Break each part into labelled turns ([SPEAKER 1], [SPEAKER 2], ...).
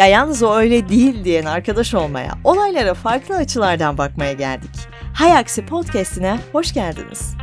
[SPEAKER 1] Ya yalnız o öyle değil diyen arkadaş olmaya, olaylara farklı açılardan bakmaya geldik. Hay Aksi Podcast'ine hoş geldiniz.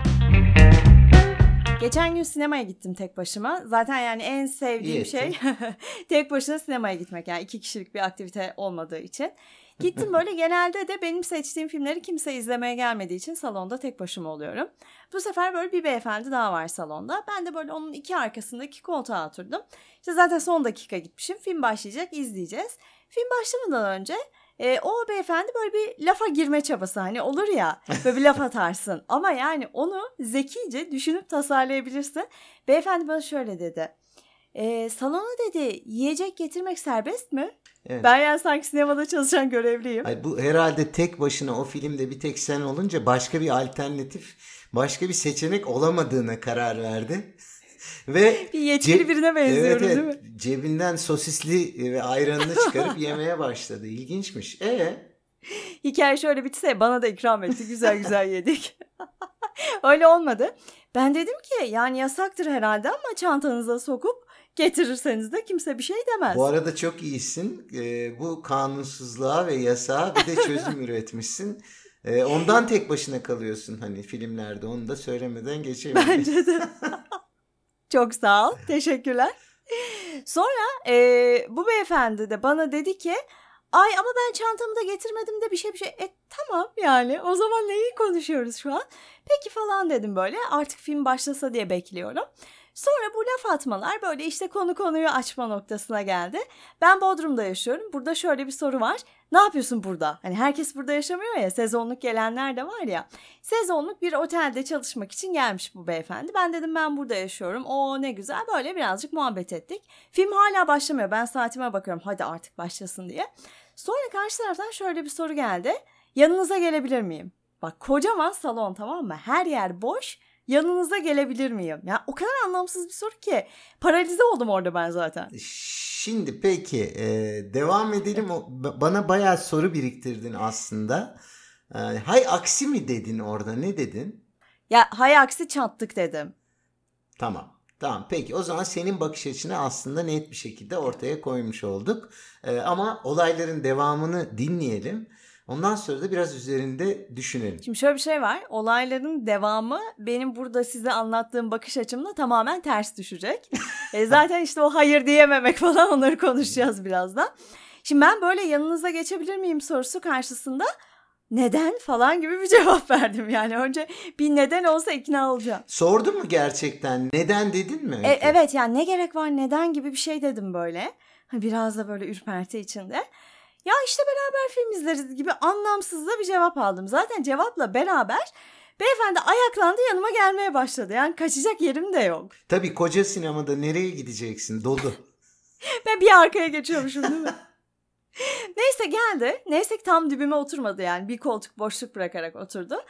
[SPEAKER 1] Geçen gün sinemaya gittim tek başıma. Zaten yani en sevdiğim
[SPEAKER 2] İyi
[SPEAKER 1] şey tek başına sinemaya gitmek. Yani iki kişilik bir aktivite olmadığı için. Gittim böyle genelde de benim seçtiğim filmleri kimse izlemeye gelmediği için salonda tek başıma oluyorum. Bu sefer böyle bir beyefendi daha var salonda. Ben de böyle onun iki arkasındaki koltuğa oturdum. İşte zaten son dakika gitmişim. Film başlayacak izleyeceğiz. Film başlamadan önce e, o beyefendi böyle bir lafa girme çabası hani olur ya böyle bir laf atarsın. Ama yani onu zekice düşünüp tasarlayabilirsin. Beyefendi bana şöyle dedi. E, salona dedi yiyecek getirmek serbest mi?
[SPEAKER 2] Evet.
[SPEAKER 1] Ben yani sanki sinemada çalışan görevliyim.
[SPEAKER 2] Ay bu herhalde tek başına o filmde bir tek sen olunca başka bir alternatif, başka bir seçenek olamadığına karar verdi. ve
[SPEAKER 1] Bir yetkili
[SPEAKER 2] ceb-
[SPEAKER 1] birine benziyoruz
[SPEAKER 2] evet,
[SPEAKER 1] değil mi?
[SPEAKER 2] Cebinden sosisli ve ayranını çıkarıp yemeye başladı. İlginçmiş. E
[SPEAKER 1] Hikaye şöyle bitse bana da ikram etti. Güzel güzel yedik. Öyle olmadı. Ben dedim ki yani yasaktır herhalde ama çantanıza sokup getirirseniz de kimse bir şey demez.
[SPEAKER 2] bu arada çok iyisin. E, bu kanunsuzluğa ve yasağa bir de çözüm üretmişsin. E, ondan tek başına kalıyorsun hani filmlerde. Onu da söylemeden geçemeyiz.
[SPEAKER 1] Bence de. Çok sağ ol. Teşekkürler. Sonra e, bu beyefendi de bana dedi ki ay ama ben çantamı da getirmedim de bir şey bir şey. E tamam yani o zaman neyi konuşuyoruz şu an? Peki falan dedim böyle artık film başlasa diye bekliyorum. Sonra bu laf atmalar böyle işte konu konuyu açma noktasına geldi. Ben Bodrum'da yaşıyorum. Burada şöyle bir soru var. Ne yapıyorsun burada? Hani herkes burada yaşamıyor ya. Sezonluk gelenler de var ya. Sezonluk bir otelde çalışmak için gelmiş bu beyefendi. Ben dedim ben burada yaşıyorum. O ne güzel. Böyle birazcık muhabbet ettik. Film hala başlamıyor. Ben saatime bakıyorum. Hadi artık başlasın diye. Sonra karşı taraftan şöyle bir soru geldi. Yanınıza gelebilir miyim? Bak kocaman salon tamam mı? Her yer boş. Yanınıza gelebilir miyim? Ya o kadar anlamsız bir soru ki. Paralize oldum orada ben zaten.
[SPEAKER 2] Şimdi peki e, devam edelim. O, bana bayağı soru biriktirdin aslında. E, hay aksi mi dedin orada ne dedin?
[SPEAKER 1] Ya hay aksi çattık dedim.
[SPEAKER 2] Tamam. Tamam peki o zaman senin bakış açını aslında net bir şekilde ortaya koymuş olduk. E, ama olayların devamını dinleyelim. Ondan sonra da biraz üzerinde düşünelim.
[SPEAKER 1] Şimdi şöyle bir şey var. Olayların devamı benim burada size anlattığım bakış açımla tamamen ters düşecek. e zaten işte o hayır diyememek falan onları konuşacağız birazdan. Şimdi ben böyle yanınıza geçebilir miyim sorusu karşısında neden falan gibi bir cevap verdim. Yani önce bir neden olsa ikna olacağım.
[SPEAKER 2] Sordun mu gerçekten? Neden dedin mi?
[SPEAKER 1] E, evet yani ne gerek var neden gibi bir şey dedim böyle. Biraz da böyle ürperti içinde. Ya işte beraber film izleriz gibi anlamsız da bir cevap aldım. Zaten cevapla beraber beyefendi ayaklandı yanıma gelmeye başladı. Yani kaçacak yerim de yok.
[SPEAKER 2] Tabii koca sinemada nereye gideceksin? Dolu.
[SPEAKER 1] Ben bir arkaya geçiyormuşum değil mi? Neyse geldi. Neyse ki tam dibime oturmadı yani. Bir koltuk boşluk bırakarak oturdu.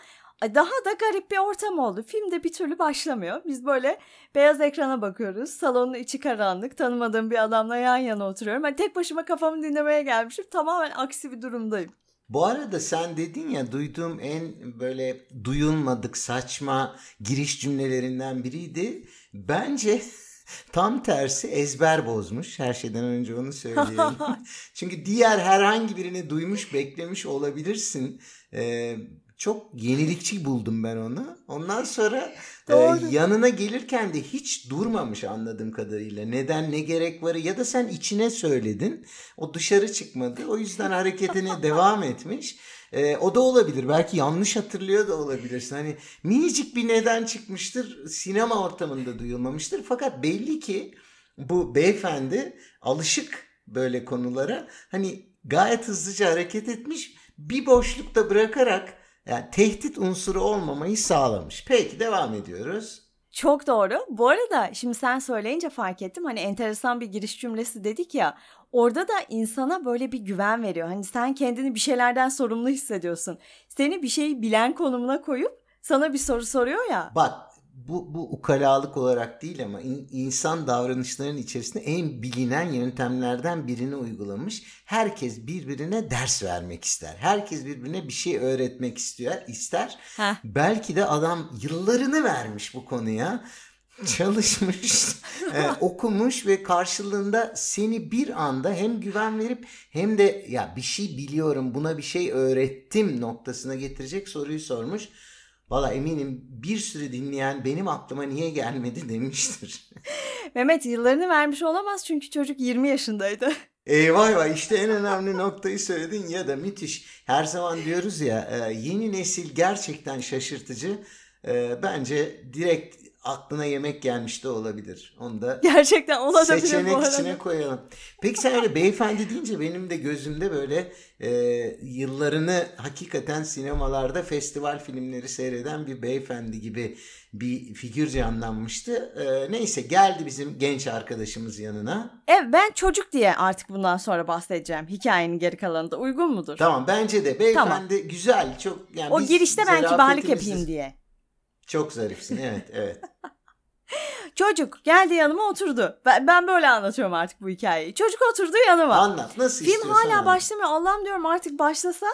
[SPEAKER 1] Daha da garip bir ortam oldu. Film de bir türlü başlamıyor. Biz böyle beyaz ekrana bakıyoruz. Salonun içi karanlık. Tanımadığım bir adamla yan yana oturuyorum. Ben tek başıma kafamı dinlemeye gelmişim. Tamamen aksi bir durumdayım.
[SPEAKER 2] Bu arada sen dedin ya duyduğum en böyle duyulmadık saçma giriş cümlelerinden biriydi. Bence tam tersi ezber bozmuş. Her şeyden önce onu söyleyeyim. Çünkü diğer herhangi birini duymuş beklemiş olabilirsin. Ee, çok yenilikçi buldum ben onu. Ondan sonra e, yanına gelirken de hiç durmamış anladığım kadarıyla. Neden ne gerek var ya da sen içine söyledin. O dışarı çıkmadı. O yüzden hareketine devam etmiş. E, o da olabilir. Belki yanlış hatırlıyor da olabilirsin. Hani minicik bir neden çıkmıştır. Sinema ortamında duyulmamıştır. Fakat belli ki bu beyefendi alışık böyle konulara. Hani gayet hızlıca hareket etmiş. Bir boşlukta bırakarak yani tehdit unsuru olmamayı sağlamış. Peki devam ediyoruz.
[SPEAKER 1] Çok doğru. Bu arada şimdi sen söyleyince fark ettim. Hani enteresan bir giriş cümlesi dedik ya. Orada da insana böyle bir güven veriyor. Hani sen kendini bir şeylerden sorumlu hissediyorsun. Seni bir şeyi bilen konumuna koyup sana bir soru soruyor ya.
[SPEAKER 2] Bak bu, bu ukalalık olarak değil ama in- insan davranışlarının içerisinde en bilinen yöntemlerden birini uygulamış. Herkes birbirine ders vermek ister. Herkes birbirine bir şey öğretmek istiyor, ister.
[SPEAKER 1] Heh.
[SPEAKER 2] Belki de adam yıllarını vermiş bu konuya. çalışmış, e, okumuş ve karşılığında seni bir anda hem güven verip hem de ya bir şey biliyorum buna bir şey öğrettim noktasına getirecek soruyu sormuş. Valla eminim bir sürü dinleyen benim aklıma niye gelmedi demiştir.
[SPEAKER 1] Mehmet yıllarını vermiş olamaz çünkü çocuk 20 yaşındaydı.
[SPEAKER 2] Eyvah eyvah işte en önemli noktayı söyledin ya da müthiş. Her zaman diyoruz ya e, yeni nesil gerçekten şaşırtıcı. E, Bence direkt aklına yemek gelmiş de olabilir. Onu da
[SPEAKER 1] Gerçekten olabilir bu
[SPEAKER 2] seçenek
[SPEAKER 1] arada.
[SPEAKER 2] içine koyalım. Peki sen öyle beyefendi deyince benim de gözümde böyle e, yıllarını hakikaten sinemalarda festival filmleri seyreden bir beyefendi gibi bir figür canlanmıştı. E, neyse geldi bizim genç arkadaşımız yanına.
[SPEAKER 1] Evet ben çocuk diye artık bundan sonra bahsedeceğim. Hikayenin geri kalanında uygun mudur?
[SPEAKER 2] Tamam bence de beyefendi güzel çok yani
[SPEAKER 1] o girişte ben kibarlık yapayım diye.
[SPEAKER 2] Çok zarifsin evet evet.
[SPEAKER 1] Çocuk geldi yanıma oturdu. Ben, ben böyle anlatıyorum artık bu hikayeyi. Çocuk oturdu yanıma.
[SPEAKER 2] Anlat nasıl
[SPEAKER 1] Film
[SPEAKER 2] istiyorsan
[SPEAKER 1] hala
[SPEAKER 2] anlat.
[SPEAKER 1] başlamıyor. Allah'ım diyorum artık başlasa.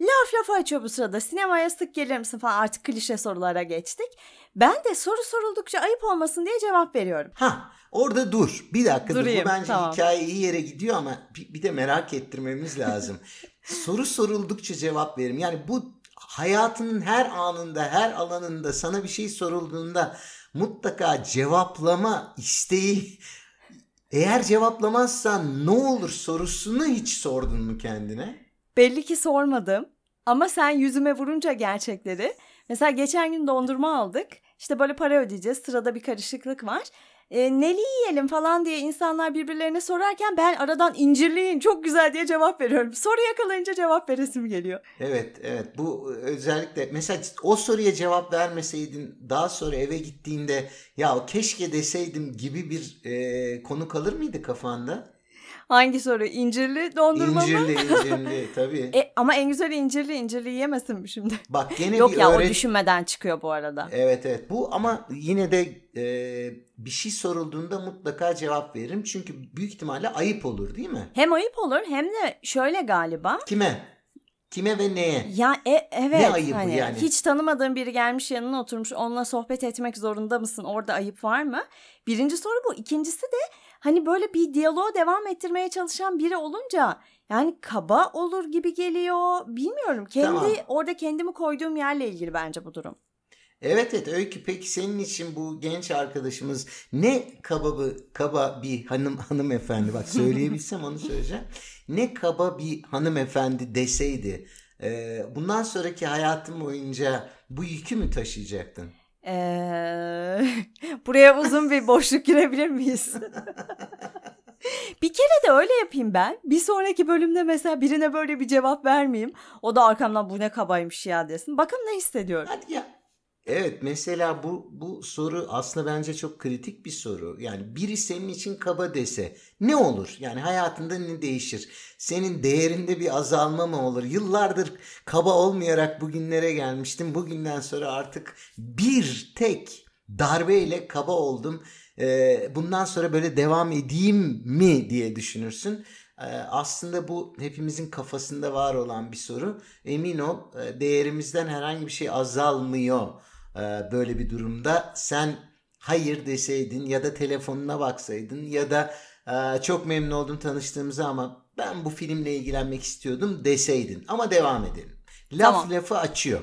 [SPEAKER 1] Laf lafa açıyor bu sırada. Sinemaya sık gelir misin falan artık klişe sorulara geçtik. Ben de soru soruldukça ayıp olmasın diye cevap veriyorum.
[SPEAKER 2] Ha orada dur. Bir dakika dur. Bu bence
[SPEAKER 1] tamam.
[SPEAKER 2] hikaye iyi yere gidiyor ama bir, bir de merak ettirmemiz lazım. Soru soruldukça cevap verim. Yani bu hayatının her anında, her alanında sana bir şey sorulduğunda mutlaka cevaplama isteği eğer cevaplamazsan ne olur sorusunu hiç sordun mu kendine?
[SPEAKER 1] Belli ki sormadım. Ama sen yüzüme vurunca gerçekleri. Mesela geçen gün dondurma aldık. İşte böyle para ödeyeceğiz. Sırada bir karışıklık var. E, neli yiyelim falan diye insanlar birbirlerine sorarken ben aradan incirliyin çok güzel diye cevap veriyorum. Soru yakalayınca cevap veresim geliyor.
[SPEAKER 2] Evet, evet. Bu özellikle mesela o soruya cevap vermeseydin daha sonra eve gittiğinde ya keşke deseydim gibi bir e, konu kalır mıydı kafanda?
[SPEAKER 1] Hangi soru? İncirli dondurma mı?
[SPEAKER 2] İncirli, incirli tabii.
[SPEAKER 1] E, ama en güzeli incirli incirli yemesin mi şimdi?
[SPEAKER 2] Bak gene
[SPEAKER 1] Yok
[SPEAKER 2] bir
[SPEAKER 1] ya o
[SPEAKER 2] öğret-
[SPEAKER 1] düşünmeden çıkıyor bu arada.
[SPEAKER 2] Evet evet bu ama yine de e, bir şey sorulduğunda mutlaka cevap veririm. Çünkü büyük ihtimalle ayıp olur değil mi?
[SPEAKER 1] Hem ayıp olur hem de şöyle galiba.
[SPEAKER 2] Kime? Kime ve neye?
[SPEAKER 1] Ya e, evet
[SPEAKER 2] Ne ayıbı
[SPEAKER 1] hani
[SPEAKER 2] yani?
[SPEAKER 1] hiç tanımadığın biri gelmiş yanına oturmuş onunla sohbet etmek zorunda mısın? Orada ayıp var mı? Birinci soru bu. İkincisi de hani böyle bir diyaloğu devam ettirmeye çalışan biri olunca yani kaba olur gibi geliyor. Bilmiyorum. Kendi
[SPEAKER 2] Tamam.
[SPEAKER 1] orada kendimi koyduğum yerle ilgili bence bu durum.
[SPEAKER 2] Evet evet Öykü peki senin için bu genç arkadaşımız ne kababı kaba bir hanım hanımefendi bak söyleyebilsem onu söyleyeceğim. Ne kaba bir hanımefendi deseydi bundan sonraki hayatım boyunca bu yükü mü taşıyacaktın?
[SPEAKER 1] Ee, buraya uzun bir boşluk girebilir miyiz? bir kere de öyle yapayım ben. Bir sonraki bölümde mesela birine böyle bir cevap vermeyeyim. O da arkamdan bu ne kabaymış ya desin. Bakın ne hissediyorum.
[SPEAKER 2] Hadi ya. Evet mesela bu bu soru aslında bence çok kritik bir soru. Yani biri senin için kaba dese ne olur? Yani hayatında ne değişir? Senin değerinde bir azalma mı olur? Yıllardır kaba olmayarak bugünlere gelmiştim. Bugünden sonra artık bir tek darbeyle kaba oldum. Ee, bundan sonra böyle devam edeyim mi diye düşünürsün. Ee, aslında bu hepimizin kafasında var olan bir soru. Emin ol e, değerimizden herhangi bir şey azalmıyor böyle bir durumda. Sen hayır deseydin ya da telefonuna baksaydın ya da e, çok memnun oldum tanıştığımıza ama ben bu filmle ilgilenmek istiyordum deseydin. Ama devam edelim. Laf
[SPEAKER 1] Tamam.
[SPEAKER 2] lafı açıyor.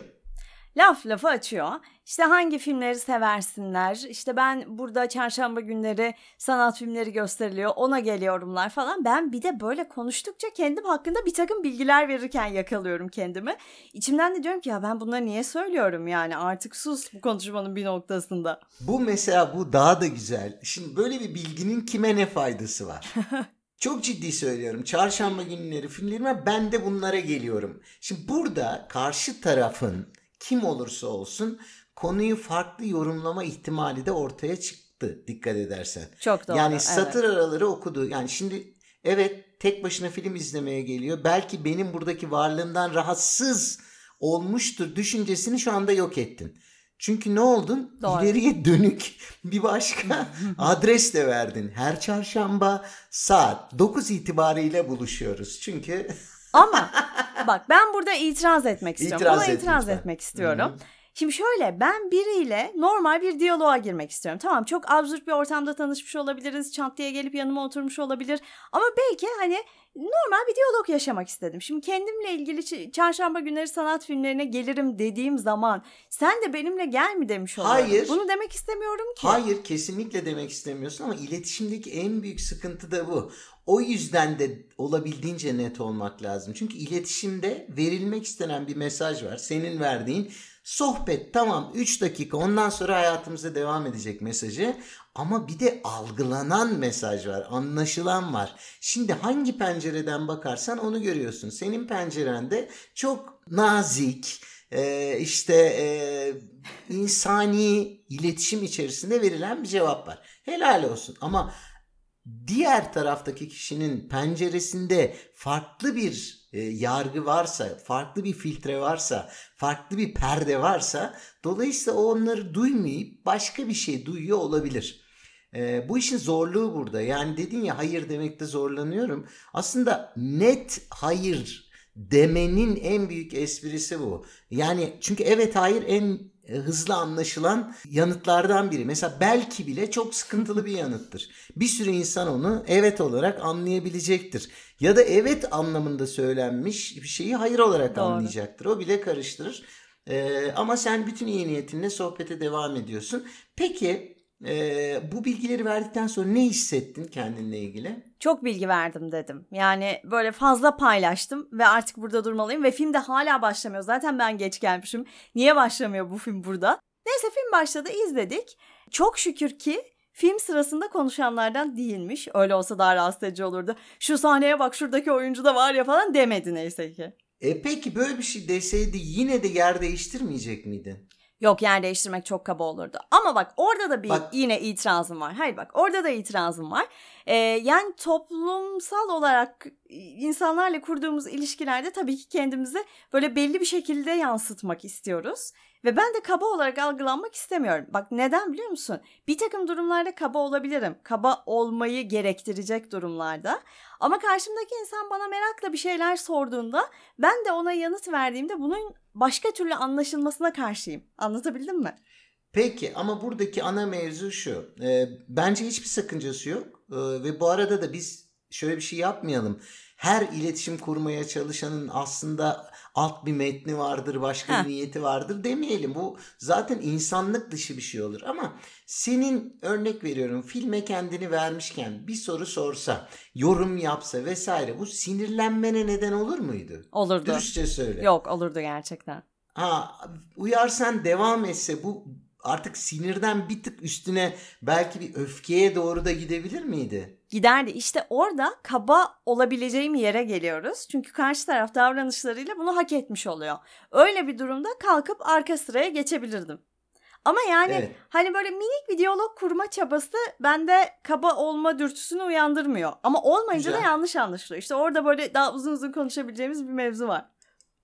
[SPEAKER 1] Laf lafı açıyor. İşte hangi filmleri seversinler? İşte ben burada çarşamba günleri sanat filmleri gösteriliyor. Ona geliyorumlar falan. Ben bir de böyle konuştukça kendim hakkında bir takım bilgiler verirken yakalıyorum kendimi. İçimden de diyorum ki ya ben bunları niye söylüyorum yani artık sus bu konuşmanın bir noktasında.
[SPEAKER 2] Bu mesela bu daha da güzel. Şimdi böyle bir bilginin kime ne faydası var? Çok ciddi söylüyorum. Çarşamba günleri filmlerime ben de bunlara geliyorum. Şimdi burada karşı tarafın kim olursa olsun konuyu farklı yorumlama ihtimali de ortaya çıktı dikkat edersen.
[SPEAKER 1] Çok doğru.
[SPEAKER 2] Yani
[SPEAKER 1] evet.
[SPEAKER 2] satır araları okudu. Yani şimdi evet tek başına film izlemeye geliyor. Belki benim buradaki varlığımdan rahatsız olmuştur düşüncesini şu anda yok ettin. Çünkü ne oldun?
[SPEAKER 1] Doğru.
[SPEAKER 2] İleriye dönük bir başka adres de verdin. Her çarşamba saat 9 itibariyle buluşuyoruz. Çünkü
[SPEAKER 1] Ama bak ben burada itiraz etmek istiyorum.
[SPEAKER 2] İtiraz
[SPEAKER 1] Buna
[SPEAKER 2] et
[SPEAKER 1] itiraz
[SPEAKER 2] lütfen.
[SPEAKER 1] etmek istiyorum.
[SPEAKER 2] Hı.
[SPEAKER 1] Şimdi şöyle ben biriyle normal bir diyaloğa girmek istiyorum. Tamam çok absürt bir ortamda tanışmış olabiliriz. Çat diye gelip yanıma oturmuş olabilir. Ama belki hani normal bir diyalog yaşamak istedim. Şimdi kendimle ilgili çarşamba günleri sanat filmlerine gelirim dediğim zaman sen de benimle gel mi demiş oluyorum.
[SPEAKER 2] Hayır.
[SPEAKER 1] Bunu demek istemiyorum ki.
[SPEAKER 2] Hayır kesinlikle demek istemiyorsun ama iletişimdeki en büyük sıkıntı da bu. O yüzden de olabildiğince net olmak lazım. Çünkü iletişimde verilmek istenen bir mesaj var. Senin verdiğin sohbet tamam 3 dakika ondan sonra hayatımıza devam edecek mesajı. Ama bir de algılanan mesaj var, anlaşılan var. Şimdi hangi pencereden bakarsan onu görüyorsun. Senin pencerende çok nazik, e, işte e, insani iletişim içerisinde verilen bir cevap var. Helal olsun ama diğer taraftaki kişinin penceresinde farklı bir e, yargı varsa, farklı bir filtre varsa, farklı bir perde varsa dolayısıyla o onları duymayıp başka bir şey duyuyor olabilir. E, bu işin zorluğu burada. Yani dedin ya hayır demekte zorlanıyorum. Aslında net hayır demenin en büyük esprisi bu. Yani çünkü evet hayır en hızlı anlaşılan yanıtlardan biri. Mesela belki bile çok sıkıntılı bir yanıttır. Bir sürü insan onu evet olarak anlayabilecektir. Ya da evet anlamında söylenmiş bir şeyi hayır olarak
[SPEAKER 1] Doğru.
[SPEAKER 2] anlayacaktır. O bile karıştırır. Ee, ama sen bütün iyi niyetinle sohbete devam ediyorsun. Peki e, bu bilgileri verdikten sonra ne hissettin kendinle ilgili?
[SPEAKER 1] Çok bilgi verdim dedim. Yani böyle fazla paylaştım ve artık burada durmalıyım ve film de hala başlamıyor. Zaten ben geç gelmişim. Niye başlamıyor bu film burada? Neyse film başladı izledik. Çok şükür ki film sırasında konuşanlardan değilmiş. Öyle olsa daha rahatsız edici olurdu. Şu sahneye bak şuradaki oyuncu da var ya falan demedi neyse ki.
[SPEAKER 2] E peki böyle bir şey deseydi yine de yer değiştirmeyecek miydin?
[SPEAKER 1] Yok yer değiştirmek çok kaba olurdu. Ama bak orada da bir
[SPEAKER 2] Bak-
[SPEAKER 1] yine itirazım var. Hayır bak orada da itirazım var. Ee, yani toplumsal olarak insanlarla kurduğumuz ilişkilerde tabii ki kendimizi böyle belli bir şekilde yansıtmak istiyoruz. Ve ben de kaba olarak algılanmak istemiyorum. Bak neden biliyor musun? Bir takım durumlarda kaba olabilirim. Kaba olmayı gerektirecek durumlarda. Ama karşımdaki insan bana merakla bir şeyler sorduğunda ben de ona yanıt verdiğimde bunun başka türlü anlaşılmasına karşıyım. Anlatabildim mi?
[SPEAKER 2] Peki ama buradaki ana mevzu şu. E, bence hiçbir sakıncası yok. E, ve bu arada da biz şöyle bir şey yapmayalım. Her iletişim kurmaya çalışanın aslında alt bir metni vardır, başka bir niyeti vardır demeyelim. Bu zaten insanlık dışı bir şey olur. Ama senin örnek veriyorum filme kendini vermişken bir soru sorsa, yorum yapsa vesaire bu sinirlenmene neden olur muydu?
[SPEAKER 1] Olurdu.
[SPEAKER 2] Dürüstçe söyle.
[SPEAKER 1] Yok olurdu gerçekten.
[SPEAKER 2] Ha, uyarsan devam etse bu artık sinirden bir tık üstüne belki bir öfkeye doğru da gidebilir miydi?
[SPEAKER 1] Giderdi. İşte orada kaba olabileceğim yere geliyoruz. Çünkü karşı taraf davranışlarıyla bunu hak etmiş oluyor. Öyle bir durumda kalkıp arka sıraya geçebilirdim. Ama yani
[SPEAKER 2] Evet.
[SPEAKER 1] hani böyle minik bir diyalog kurma çabası bende kaba olma dürtüsünü uyandırmıyor. Ama olmayınca
[SPEAKER 2] Güzel.
[SPEAKER 1] da yanlış anlaşılıyor. İşte orada böyle daha uzun uzun konuşabileceğimiz bir mevzu var.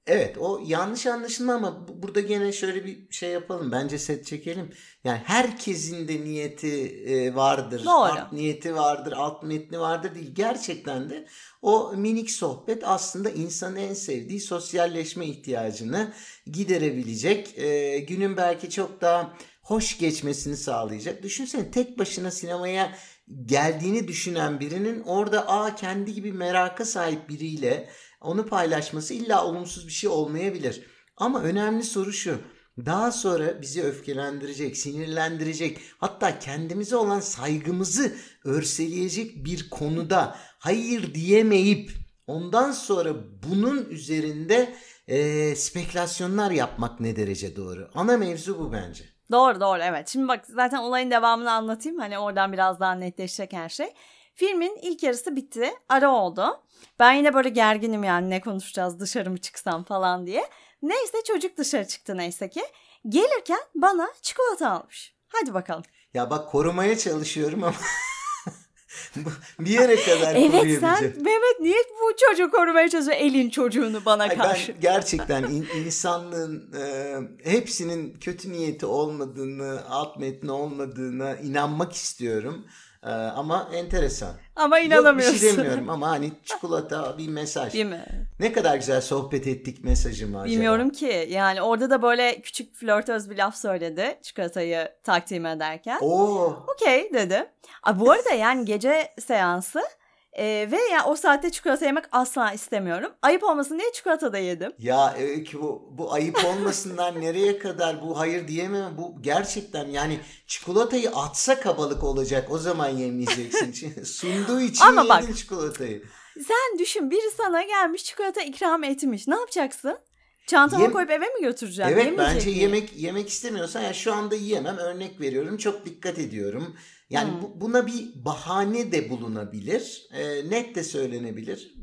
[SPEAKER 2] Evet o yanlış anlaşılma ama bu- burada gene şöyle bir şey yapalım. Bence set çekelim. Yani herkesin de niyeti e, vardır.
[SPEAKER 1] Doğru.
[SPEAKER 2] Alt niyeti vardır, alt metni vardır değil. Gerçekten de o minik sohbet aslında insanın en sevdiği sosyalleşme ihtiyacını giderebilecek. E, günün belki çok daha hoş geçmesini sağlayacak. Düşünsene tek başına sinemaya geldiğini düşünen birinin orada aa kendi gibi meraka sahip biriyle onu paylaşması illa olumsuz bir şey olmayabilir. Ama önemli soru şu. Daha sonra bizi öfkelendirecek, sinirlendirecek, hatta kendimize olan saygımızı örseleyecek bir konuda hayır diyemeyip ondan sonra bunun üzerinde eee, spekülasyonlar yapmak ne derece doğru? Ana mevzu bu bence.
[SPEAKER 1] Doğru doğru evet. Şimdi bak zaten olayın devamını anlatayım. Hani oradan biraz daha netleşecek her şey. Filmin ilk yarısı bitti. Ara oldu. Ben yine böyle gerginim yani ne konuşacağız dışarı mı çıksam falan diye. Neyse çocuk dışarı çıktı neyse ki. Gelirken bana çikolata almış. Hadi bakalım.
[SPEAKER 2] Ya bak korumaya çalışıyorum ama bir yere kadar
[SPEAKER 1] Evet sen Mehmet niye bu çocuğu korumaya çalışıyor elin çocuğunu bana
[SPEAKER 2] Ay
[SPEAKER 1] karşı?
[SPEAKER 2] ben gerçekten in- insanlığın e, hepsinin kötü niyeti olmadığını, alt metni olmadığına inanmak istiyorum. E, ama enteresan.
[SPEAKER 1] Ama
[SPEAKER 2] Yok bir
[SPEAKER 1] inanamıyorsun.
[SPEAKER 2] şey demiyorum ama hani çikolata bir mesaj.
[SPEAKER 1] Değil mi?
[SPEAKER 2] Ne kadar güzel sohbet ettik mesajı mı acaba?
[SPEAKER 1] Bilmiyorum ki. Yani orada da böyle küçük flörtöz bir laf söyledi çikolatayı takdim ederken.
[SPEAKER 2] Oo.
[SPEAKER 1] Okey dedi. Aa, bu arada yani gece seansı e, ve yani o saatte çikolata yemek asla istemiyorum. Ayıp olmasın diye çikolata da yedim.
[SPEAKER 2] Ya Öykü bu, bu ayıp olmasından nereye kadar bu hayır diyemem. Bu gerçekten yani çikolatayı atsa kabalık olacak. O zaman yemeyeceksin. Sunduğu için
[SPEAKER 1] Ama
[SPEAKER 2] yedin
[SPEAKER 1] bak.
[SPEAKER 2] çikolatayı.
[SPEAKER 1] Sen düşün biri sana gelmiş çikolata ikram etmiş. Ne yapacaksın? Çantama
[SPEAKER 2] Yem-
[SPEAKER 1] koyup eve mi götüreceğim?
[SPEAKER 2] Evet
[SPEAKER 1] Yemeyecek
[SPEAKER 2] bence
[SPEAKER 1] miyim?
[SPEAKER 2] yemek yemek istemiyorsan ya şu anda yiyemem örnek veriyorum çok dikkat ediyorum. Yani
[SPEAKER 1] Hmm.
[SPEAKER 2] bu- buna bir bahane de bulunabilir. Ee, net de söylenebilir.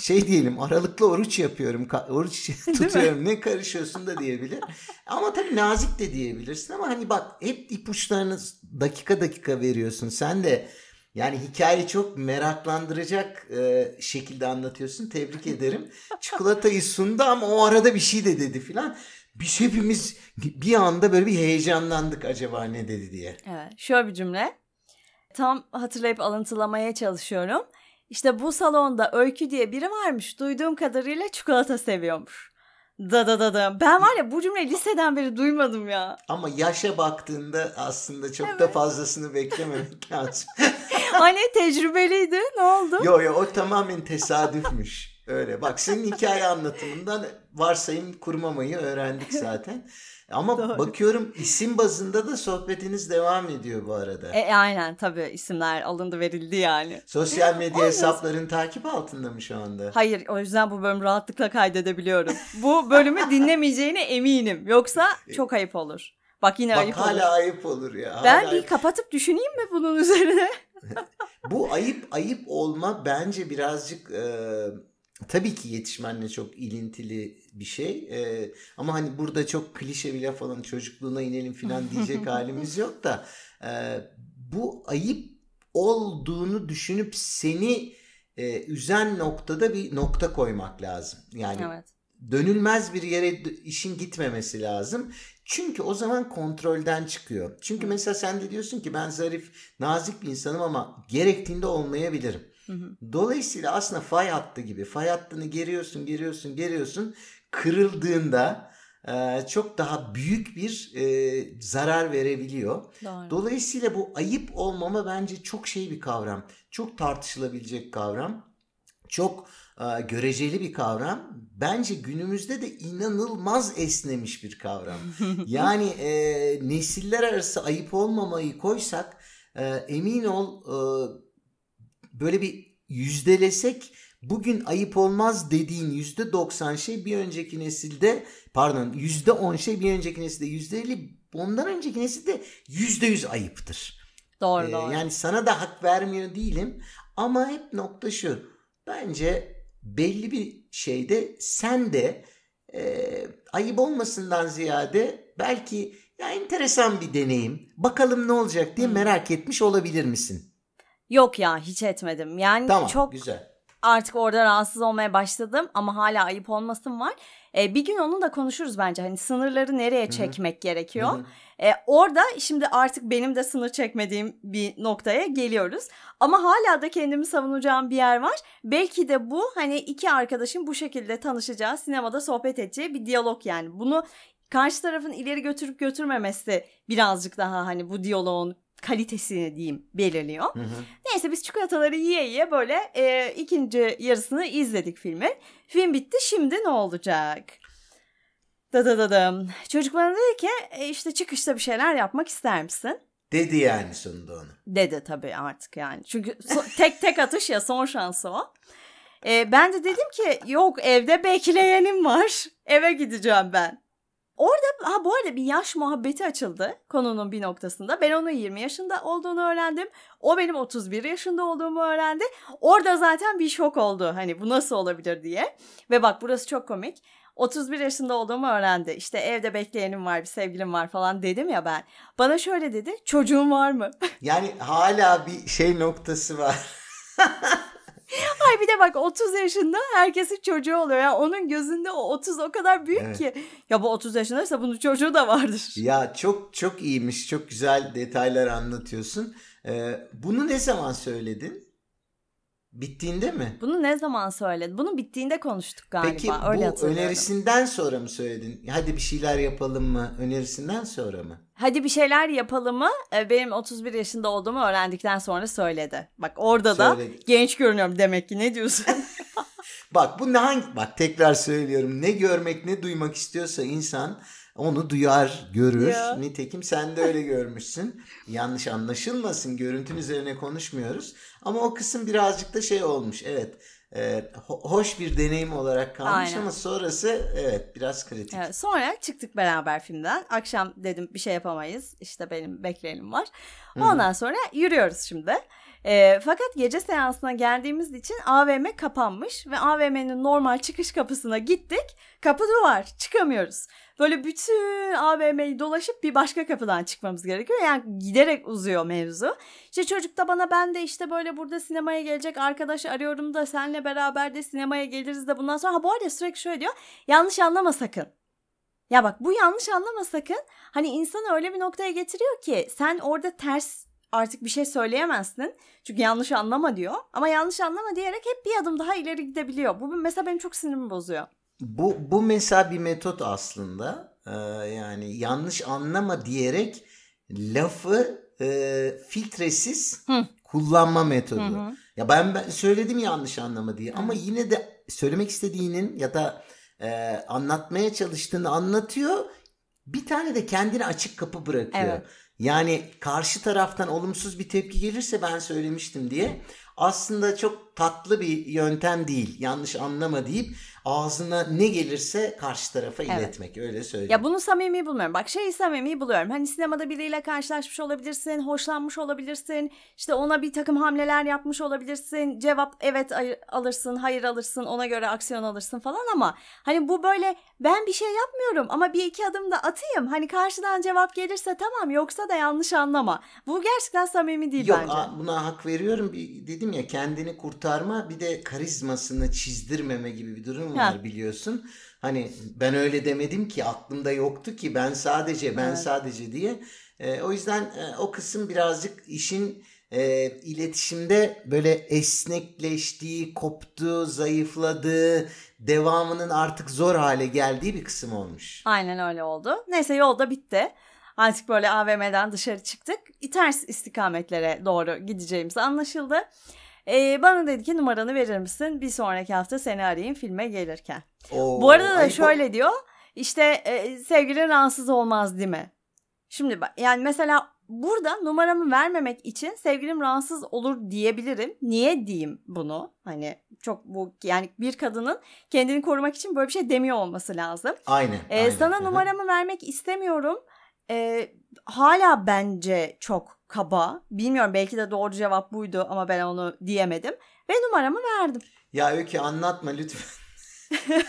[SPEAKER 2] Şey diyelim aralıklı oruç yapıyorum. Oruç tutuyorum. ne karışıyorsun da diyebilir. Ama tabii nazik de diyebilirsin ama hani bak hep ipuçlarını dakika dakika veriyorsun. Sen de yani hikayeyi çok meraklandıracak e, şekilde anlatıyorsun. Tebrik ederim. Çikolatayı sundu ama o arada bir şey de dedi filan. Biz hepimiz bir anda böyle bir heyecanlandık acaba ne dedi diye.
[SPEAKER 1] Evet, şöyle bir cümle. Tam hatırlayıp alıntılamaya çalışıyorum. İşte bu salonda Öykü diye biri varmış. Duyduğum kadarıyla çikolata seviyormuş. Da da da da. Ben var ya bu cümleyi liseden beri duymadım ya.
[SPEAKER 2] Ama yaşa baktığında aslında çok da fazlasını beklememek lazım.
[SPEAKER 1] Hani tecrübeliydi. Ne oldu?
[SPEAKER 2] yo yo o tamamen tesadüfmüş. Öyle. Bak senin hikaye anlatımından varsayım kurmamayı öğrendik zaten. Ama
[SPEAKER 1] Doğru.
[SPEAKER 2] bakıyorum isim bazında da sohbetiniz devam ediyor bu arada.
[SPEAKER 1] E, aynen tabii isimler alındı verildi yani.
[SPEAKER 2] Sosyal medya hesapların takip altında mı şu anda?
[SPEAKER 1] Hayır o yüzden bu bölümü rahatlıkla kaydedebiliyorum. Bu bölümü dinlemeyeceğine eminim. Yoksa çok ayıp olur. Bak yine
[SPEAKER 2] Bak
[SPEAKER 1] ayıp
[SPEAKER 2] hala
[SPEAKER 1] olur.
[SPEAKER 2] ayıp olur ya.
[SPEAKER 1] Ben
[SPEAKER 2] hala
[SPEAKER 1] bir kapatıp düşüneyim mi bunun üzerine?
[SPEAKER 2] Bu ayıp ayıp olma bence birazcık e, tabii ki yetişmenle çok ilintili bir şey. E, ama hani burada çok klişe bir laf olan çocukluğuna inelim falan diyecek halimiz yok da e, bu ayıp olduğunu düşünüp seni e, üzen noktada bir nokta koymak lazım. Yani
[SPEAKER 1] evet.
[SPEAKER 2] dönülmez bir yere işin gitmemesi lazım. Çünkü o zaman kontrolden çıkıyor. Çünkü mesela sen de diyorsun ki ben zarif, nazik bir insanım ama gerektiğinde olmayabilirim.
[SPEAKER 1] Hı hı.
[SPEAKER 2] Dolayısıyla aslında fay hattı gibi. Fay hattını geriyorsun, geriyorsun, geriyorsun. Kırıldığında e, çok daha büyük bir e, zarar verebiliyor.
[SPEAKER 1] Doğru.
[SPEAKER 2] Dolayısıyla bu ayıp olmama bence çok şey bir kavram. Çok tartışılabilecek kavram. Çok e, göreceli bir kavram. Bence günümüzde de inanılmaz esnemiş bir kavram. Yani e, nesiller arası ayıp olmamayı koysak e, emin ol e, böyle bir yüzdelesek bugün ayıp olmaz dediğin yüzde 90 şey bir önceki nesilde pardon yüzde 10 şey bir önceki nesilde yüzde 50 ondan önceki nesilde yüzde 100 ayıptır.
[SPEAKER 1] Doğru
[SPEAKER 2] Ee,
[SPEAKER 1] doğru.
[SPEAKER 2] yani sana da hak vermiyor değilim ama hep nokta şu. Bence belli bir şeyde sen de e, ayıp olmasından ziyade belki ya enteresan bir deneyim. Bakalım ne olacak diye
[SPEAKER 1] Hmm.
[SPEAKER 2] merak etmiş olabilir misin?
[SPEAKER 1] Yok ya hiç etmedim. Yani
[SPEAKER 2] Tamam
[SPEAKER 1] çok
[SPEAKER 2] güzel.
[SPEAKER 1] artık orada rahatsız olmaya başladım ama hala ayıp olmasın var. E, bir gün onu da konuşuruz bence. Hani sınırları nereye çekmek gerekiyor?
[SPEAKER 2] Hı hı.
[SPEAKER 1] E, orada şimdi artık benim de sınır çekmediğim bir noktaya geliyoruz. Ama hala da kendimi savunacağım bir yer var. Belki de bu hani iki arkadaşın bu şekilde tanışacağı, sinemada sohbet edeceği bir diyalog yani. Bunu karşı tarafın ileri götürüp götürmemesi birazcık daha hani bu diyaloğun kalitesini diyeyim belirliyor.
[SPEAKER 2] Hı hı.
[SPEAKER 1] Neyse biz çikolataları yiye yiye böyle e, ikinci yarısını izledik filmin. Film bitti şimdi ne olacak? Da da da da. Çocuk bana dedi ki e, işte çıkışta bir şeyler yapmak ister misin?
[SPEAKER 2] Dedi yani sonunda onu.
[SPEAKER 1] Dedi tabii artık yani. Çünkü so- tek tek atış ya son şansı o. E, ben de dedim ki yok evde bekleyenim var. Eve gideceğim ben. Orada ha bu arada bir yaş muhabbeti açıldı konunun bir noktasında. Ben onun 20 yaşında olduğunu öğrendim. O benim 31 yaşında olduğumu öğrendi. Orada zaten bir şok oldu. Hani bu nasıl olabilir diye. Ve bak burası çok komik. 31 yaşında olduğumu öğrendi. İşte evde bekleyenim var, bir sevgilim var falan dedim ya ben. Bana şöyle dedi. Çocuğun var mı?
[SPEAKER 2] Yani hala bir şey noktası var.
[SPEAKER 1] Ay bir de bak 30 yaşında herkesin çocuğu oluyor. Yani onun gözünde o 30 o kadar büyük
[SPEAKER 2] Evet.
[SPEAKER 1] ki. Ya bu 30 yaşındaysa bunun çocuğu da vardır.
[SPEAKER 2] Ya çok çok iyiymiş. Çok güzel detaylar anlatıyorsun. Ee, bunu ne zaman söyledin? Bittiğinde mi?
[SPEAKER 1] Bunu ne zaman söyledin? Bunu bittiğinde konuştuk galiba.
[SPEAKER 2] Peki
[SPEAKER 1] Öyle
[SPEAKER 2] bu önerisinden sonra mı söyledin? Hadi bir şeyler yapalım mı? Önerisinden sonra mı?
[SPEAKER 1] Hadi bir şeyler yapalım mı? Ee, Benim 31 yaşında olduğumu öğrendikten sonra söyledi. Bak orada da
[SPEAKER 2] Söyledi.
[SPEAKER 1] genç görünüyorum demek ki. Ne diyorsun?
[SPEAKER 2] Bak bu ne hangi bak tekrar söylüyorum. Ne görmek ne duymak istiyorsa insan onu duyar, görür.
[SPEAKER 1] Ya.
[SPEAKER 2] Nitekim sen de öyle görmüşsün. Yanlış anlaşılmasın. Görüntün üzerine konuşmuyoruz. Ama o kısım birazcık da şey olmuş. Evet. e, ho- hoş bir deneyim olarak kalmış
[SPEAKER 1] Aynen.
[SPEAKER 2] ama sonrası evet biraz kritik.
[SPEAKER 1] Evet, sonra çıktık beraber filmden. Akşam dedim bir şey yapamayız. İşte benim bekleyenim var. Ondan sonra yürüyoruz şimdi. Ee, fakat gece seansına geldiğimiz için AVM kapanmış ve AVM'nin normal çıkış kapısına gittik. Kapı duvar çıkamıyoruz. Böyle bütün AVM'yi dolaşıp bir başka kapıdan çıkmamız gerekiyor. Yani giderek uzuyor mevzu. İşte çocuk da bana ben de işte böyle burada sinemaya gelecek arkadaş arıyorum da senle beraber de sinemaya geliriz de bundan sonra. Ha bu arada sürekli şöyle diyor. Yanlış anlama sakın. Ya bak bu yanlış anlama sakın. Hani insanı öyle bir noktaya getiriyor ki sen orada ters artık bir şey söyleyemezsin. Çünkü yanlış anlama diyor. Ama yanlış anlama diyerek hep bir adım daha ileri gidebiliyor. Bu mesela benim çok sinirimi bozuyor.
[SPEAKER 2] Bu, bu mesela bir metot aslında. Ee, yani yanlış anlama diyerek lafı e, filtresiz
[SPEAKER 1] Hı.
[SPEAKER 2] kullanma metodu.
[SPEAKER 1] Hı hı.
[SPEAKER 2] Ya ben, ben söyledim yanlış anlama diye ama yine de söylemek istediğinin ya da e, anlatmaya çalıştığını anlatıyor. Bir tane de kendine açık kapı bırakıyor.
[SPEAKER 1] Evet.
[SPEAKER 2] Yani karşı taraftan olumsuz bir tepki gelirse ben söylemiştim diye aslında çok tatlı bir yöntem değil. Yanlış anlama deyip ağzına ne gelirse karşı tarafa
[SPEAKER 1] Evet.
[SPEAKER 2] iletmek öyle söyleyeyim.
[SPEAKER 1] Ya bunu samimi bulmuyorum. Bak şeyi samimi buluyorum. Hani sinemada biriyle karşılaşmış olabilirsin, hoşlanmış olabilirsin. işte ona bir takım hamleler yapmış olabilirsin. Cevap evet alırsın, hayır alırsın, ona göre aksiyon alırsın falan ama hani bu böyle ben bir şey yapmıyorum ama bir iki adım da atayım. Hani karşıdan cevap gelirse tamam yoksa da yanlış anlama. Bu gerçekten samimi değil
[SPEAKER 2] Yok
[SPEAKER 1] bence.
[SPEAKER 2] a- buna hak veriyorum. Bir, dedim ya kendini kurtarma bir de karizmasını çizdirmeme gibi bir durum
[SPEAKER 1] Ha.
[SPEAKER 2] var biliyorsun. Hani ben öyle demedim ki aklımda yoktu ki ben sadece ben
[SPEAKER 1] Evet.
[SPEAKER 2] sadece diye. E, o yüzden e, o kısım birazcık işin e, iletişimde böyle esnekleştiği, koptuğu, zayıfladığı, devamının artık zor hale geldiği bir kısım olmuş.
[SPEAKER 1] Aynen öyle oldu. Neyse yolda bitti. Artık böyle AVM'den dışarı çıktık. Ters istikametlere doğru gideceğimiz anlaşıldı. Ee, bana dedi ki numaranı verir misin? Bir sonraki hafta seni arayayım filme gelirken.
[SPEAKER 2] Oo,
[SPEAKER 1] Bu arada da
[SPEAKER 2] o-
[SPEAKER 1] şöyle diyor. İşte e, sevgilin rahatsız olmaz değil mi? Şimdi bak yani mesela burada numaramı vermemek için sevgilim rahatsız olur diyebilirim. Niye diyeyim bunu? Hani çok bu yani bir kadının kendini korumak için böyle bir şey demiyor olması lazım.
[SPEAKER 2] Aynen.
[SPEAKER 1] Ee,
[SPEAKER 2] aynen.
[SPEAKER 1] sana numaramı vermek istemiyorum. Ee, hala bence çok kaba. Bilmiyorum belki de doğru cevap buydu ama ben onu diyemedim. Ve numaramı verdim.
[SPEAKER 2] Ya Öykü anlatma lütfen.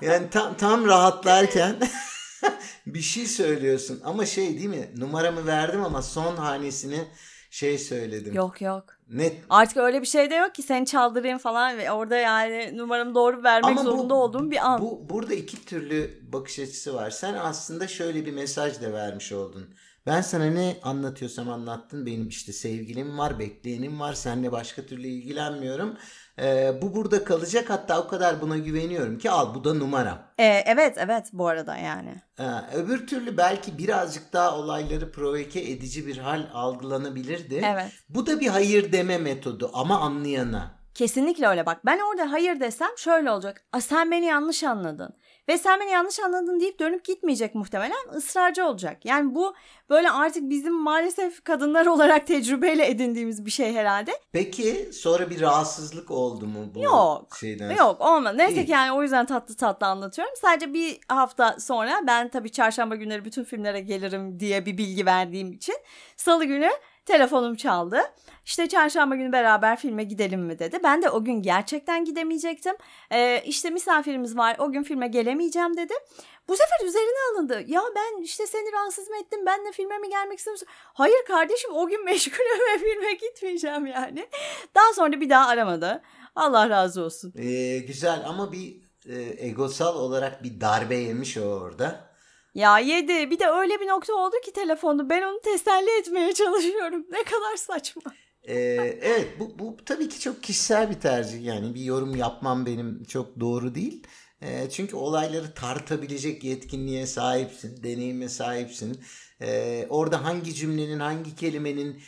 [SPEAKER 2] yani tam tam rahatlarken bir şey söylüyorsun ama şey değil mi? Numaramı verdim ama son hanesini şey söyledim.
[SPEAKER 1] Yok yok.
[SPEAKER 2] Net
[SPEAKER 1] Artık öyle bir şey de yok ki seni çaldırayım falan ve orada yani numaramı doğru vermek
[SPEAKER 2] Ama bu-
[SPEAKER 1] zorunda olduğum bir an.
[SPEAKER 2] Bu burada iki türlü bakış açısı var. Sen aslında şöyle bir mesaj da vermiş oldun. Ben sana ne anlatıyorsam anlattın. Benim işte sevgilim var, bekleyenim var. Seninle başka türlü ilgilenmiyorum. Ee, bu burada kalacak. Hatta o kadar buna güveniyorum ki al bu da numaram.
[SPEAKER 1] Ee, evet evet bu arada yani.
[SPEAKER 2] Ha, öbür türlü belki birazcık daha olayları provoke edici bir hal algılanabilirdi.
[SPEAKER 1] Evet.
[SPEAKER 2] Bu da bir hayır deme metodu ama anlayana.
[SPEAKER 1] Kesinlikle öyle bak. Ben orada hayır desem şöyle olacak. A, sen beni yanlış anladın. Ve sen beni yanlış anladın deyip dönüp gitmeyecek muhtemelen ısrarcı olacak. Yani bu böyle artık bizim maalesef kadınlar olarak tecrübeyle edindiğimiz bir şey herhalde.
[SPEAKER 2] Peki sonra bir rahatsızlık oldu mu bu
[SPEAKER 1] Yok.
[SPEAKER 2] şeyden?
[SPEAKER 1] Yok olmadı. Neyse
[SPEAKER 2] İyi.
[SPEAKER 1] ki yani o yüzden tatlı tatlı anlatıyorum. Sadece bir hafta sonra ben tabii çarşamba günleri bütün filmlere gelirim diye bir bilgi verdiğim için salı günü telefonum çaldı. İşte çarşamba günü beraber filme gidelim mi dedi. Ben de o gün gerçekten gidemeyecektim. Ee, işte misafirimiz var o gün filme gelemeyeceğim dedi. Bu sefer üzerine alındı. Ya ben işte seni rahatsız mı ettim? Ben de filme mi gelmek istemiyorsun? Hayır kardeşim o gün meşgulüm ve filme gitmeyeceğim yani. Daha sonra bir daha aramadı. Allah razı olsun.
[SPEAKER 2] Ee, güzel ama bir e, egosal olarak bir darbe yemiş o orada.
[SPEAKER 1] Ya yedi. Bir de öyle bir nokta oldu ki telefonu. Ben onu teselli etmeye çalışıyorum. Ne kadar saçma.
[SPEAKER 2] Ee, evet bu, bu tabii ki çok kişisel bir tercih yani bir yorum yapmam benim çok doğru değil. Ee, çünkü olayları tartabilecek yetkinliğe sahipsin, deneyime sahipsin. Ee, orada hangi cümlenin, hangi kelimenin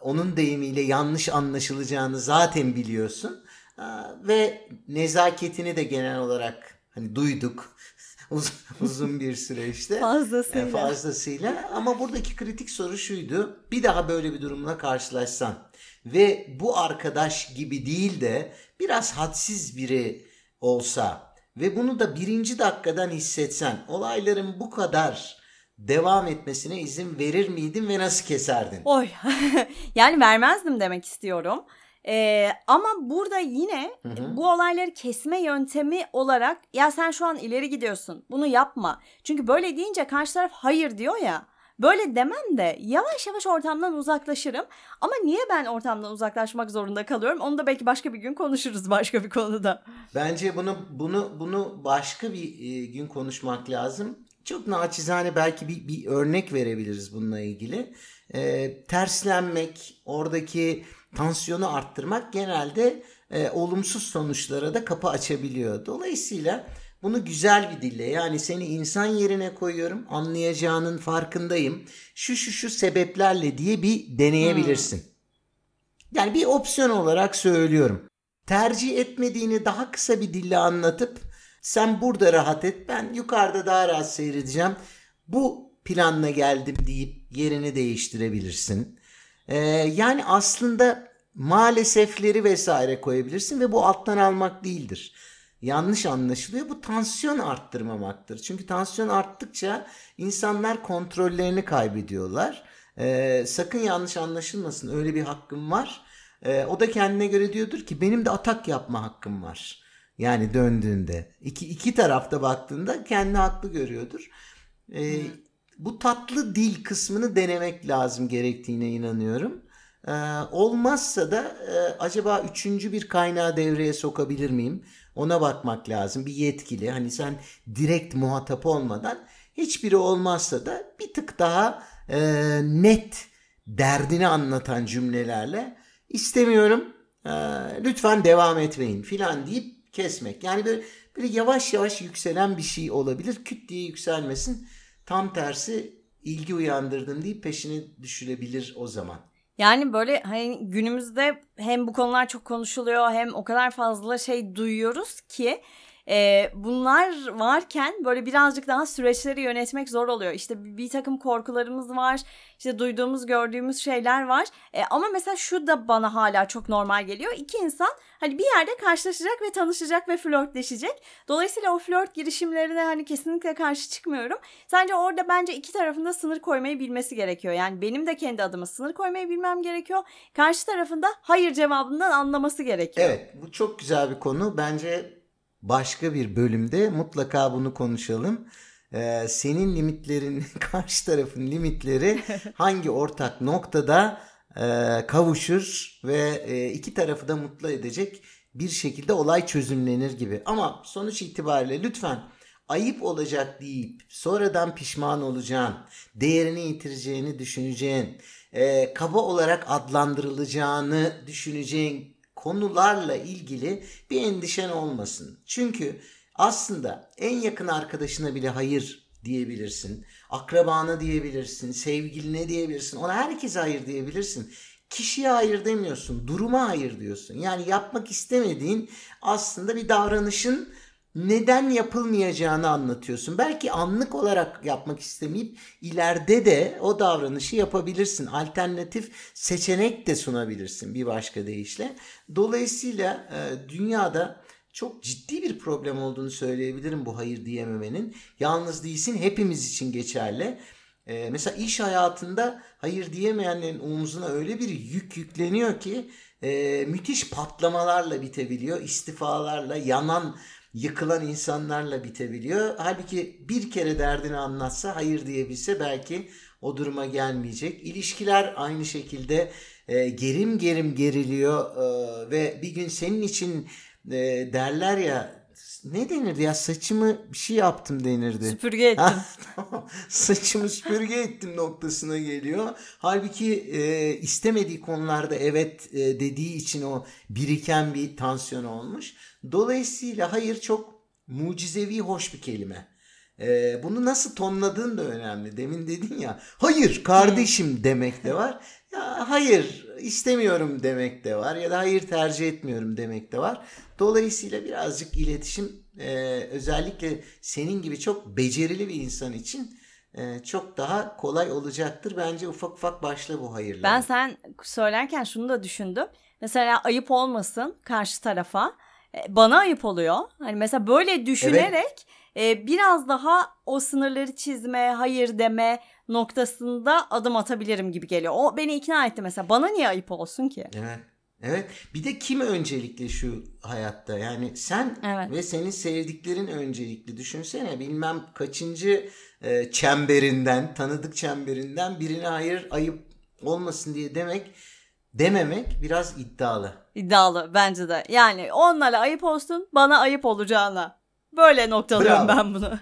[SPEAKER 2] onun deyimiyle yanlış anlaşılacağını zaten biliyorsun. Aa, ve nezaketini de genel olarak hani duyduk Uz- uzun bir süreçte.
[SPEAKER 1] Fazlasıyla.
[SPEAKER 2] E, fazlasıyla ama buradaki kritik soru şuydu. Bir daha böyle bir durumla karşılaşsan ve bu arkadaş gibi değil de biraz hadsiz biri olsa ve bunu da birinci dakikadan hissetsen olayların bu kadar devam etmesine izin verir miydin ve nasıl keserdin?
[SPEAKER 1] Oy. yani vermezdim demek istiyorum. Ee, ama burada yine
[SPEAKER 2] Hı hı.
[SPEAKER 1] bu olayları kesme yöntemi olarak ya sen şu an ileri gidiyorsun bunu yapma. Çünkü böyle deyince karşı taraf hayır diyor ya. Böyle demem de yavaş yavaş ortamdan uzaklaşırım. Ama niye ben ortamdan uzaklaşmak zorunda kalıyorum? Onu da belki başka bir gün konuşuruz başka bir konuda.
[SPEAKER 2] Bence bunu bunu bunu başka bir e, gün konuşmak lazım. Çok naçizane belki bir, bir örnek verebiliriz bununla ilgili. E, terslenmek, oradaki tansiyonu arttırmak genelde e, olumsuz sonuçlara da kapı açabiliyor. Dolayısıyla bunu güzel bir dille yani seni insan yerine koyuyorum anlayacağının farkındayım. Şu şu şu sebeplerle diye bir deneyebilirsin. Yani bir opsiyon olarak söylüyorum tercih etmediğini daha kısa bir dille anlatıp sen burada rahat et ben yukarıda daha rahat seyredeceğim bu planla geldim deyip yerini değiştirebilirsin. Ee, yani aslında maalesefleri vesaire koyabilirsin ve bu alttan almak değildir. Yanlış anlaşılıyor. Bu tansiyon arttırmamaktır. Çünkü tansiyon arttıkça insanlar kontrollerini kaybediyorlar. Ee, sakın yanlış anlaşılmasın. Öyle bir hakkım var. Ee, o da kendine göre diyordur ki benim de atak yapma hakkım var. Yani döndüğünde. iki, iki tarafta baktığında kendini haklı görüyordur. Ee, bu tatlı dil kısmını denemek lazım gerektiğine inanıyorum. Ee, olmazsa da e, acaba üçüncü bir kaynağı devreye sokabilir miyim? Ona bakmak lazım. Bir yetkili hani sen direkt muhatap olmadan hiçbiri olmazsa da bir tık daha e, net derdini anlatan cümlelerle istemiyorum e, lütfen devam etmeyin filan deyip kesmek. Yani böyle, böyle yavaş yavaş yükselen bir şey olabilir. Küt diye yükselmesin. Tam tersi ilgi uyandırdım deyip peşine düşürebilir o zaman.
[SPEAKER 1] Yani böyle hani günümüzde hem bu konular çok konuşuluyor hem o kadar fazla şey duyuyoruz ki e, bunlar varken böyle birazcık daha süreçleri yönetmek zor oluyor. İşte bir, bir takım korkularımız var, işte duyduğumuz, gördüğümüz şeyler var. E, ama mesela şu da bana hala çok normal geliyor. İki insan hani bir yerde karşılaşacak ve tanışacak ve flörtleşecek. Dolayısıyla o flört girişimlerine hani kesinlikle karşı çıkmıyorum. Sadece orada bence iki tarafında sınır koymayı bilmesi gerekiyor. Yani benim de kendi adıma sınır koymayı bilmem gerekiyor. Karşı tarafında hayır cevabından anlaması gerekiyor.
[SPEAKER 2] Evet bu çok güzel bir konu. Bence başka bir bölümde mutlaka bunu konuşalım. Ee, senin limitlerin, karşı tarafın limitleri hangi ortak noktada e, kavuşur ve e, iki tarafı da mutlu edecek bir şekilde olay çözümlenir gibi. Ama sonuç itibariyle lütfen ayıp olacak deyip sonradan pişman olacağın, değerini yitireceğini düşüneceğin, e, kaba olarak adlandırılacağını düşüneceğin konularla ilgili bir endişen olmasın. Çünkü aslında en yakın arkadaşına bile hayır diyebilirsin. Akrabana diyebilirsin, sevgiline diyebilirsin. Ona herkese hayır diyebilirsin. Kişiye hayır demiyorsun, duruma hayır diyorsun. Yani yapmak istemediğin aslında bir davranışın neden yapılmayacağını anlatıyorsun. Belki anlık olarak yapmak istemeyip ileride de o davranışı yapabilirsin. Alternatif seçenek de sunabilirsin bir başka deyişle. Dolayısıyla e, dünyada çok ciddi bir problem olduğunu söyleyebilirim bu hayır diyememenin. Yalnız değilsin hepimiz için geçerli. Ee, mesela iş hayatında hayır diyemeyenlerin omzuna öyle bir yük yükleniyor ki e, müthiş patlamalarla bitebiliyor. istifalarla, yanan, yıkılan insanlarla bitebiliyor. Halbuki bir kere derdini anlatsa, hayır diyebilse belki o duruma gelmeyecek. İlişkiler aynı şekilde e, gerim gerim geriliyor e, ve bir gün senin için e, derler ya ne denirdi ya saçımı bir şey yaptım denirdi.
[SPEAKER 1] Süpürge ettim.
[SPEAKER 2] Saçımı süpürge ettim noktasına geliyor. Halbuki e, istemediği konularda evet e, dediği için o biriken bir tansiyon olmuş. Dolayısıyla hayır çok mucizevi hoş bir kelime. E, bunu nasıl tonladığın da önemli. Demin dedin ya hayır kardeşim demek de var. Ya hayır istemiyorum demek de var ya da hayır tercih etmiyorum demek de var. Dolayısıyla birazcık iletişim e, özellikle senin gibi çok becerili bir insan için e, çok daha kolay olacaktır. Bence ufak ufak başla bu hayırlara.
[SPEAKER 1] Ben sen söylerken şunu da düşündüm. Mesela ayıp olmasın karşı tarafa. E, Bana ayıp oluyor. Hani mesela böyle düşünerek e, biraz daha o sınırları çizme, hayır deme noktasında adım atabilirim gibi geliyor. O beni ikna etti mesela. Bana niye ayıp olsun ki?
[SPEAKER 2] Evet. Evet. Bir de kim öncelikli şu hayatta? Yani sen
[SPEAKER 1] Evet.
[SPEAKER 2] ve senin sevdiklerin öncelikli. Düşünsene bilmem kaçıncı e, çemberinden, tanıdık çemberinden birine hayır ayıp olmasın diye demek dememek biraz iddialı.
[SPEAKER 1] İddialı bence de. Yani onlara ayıp olsun, bana ayıp olacağına. Böyle noktalıyorum
[SPEAKER 2] Bravo.
[SPEAKER 1] ben bunu.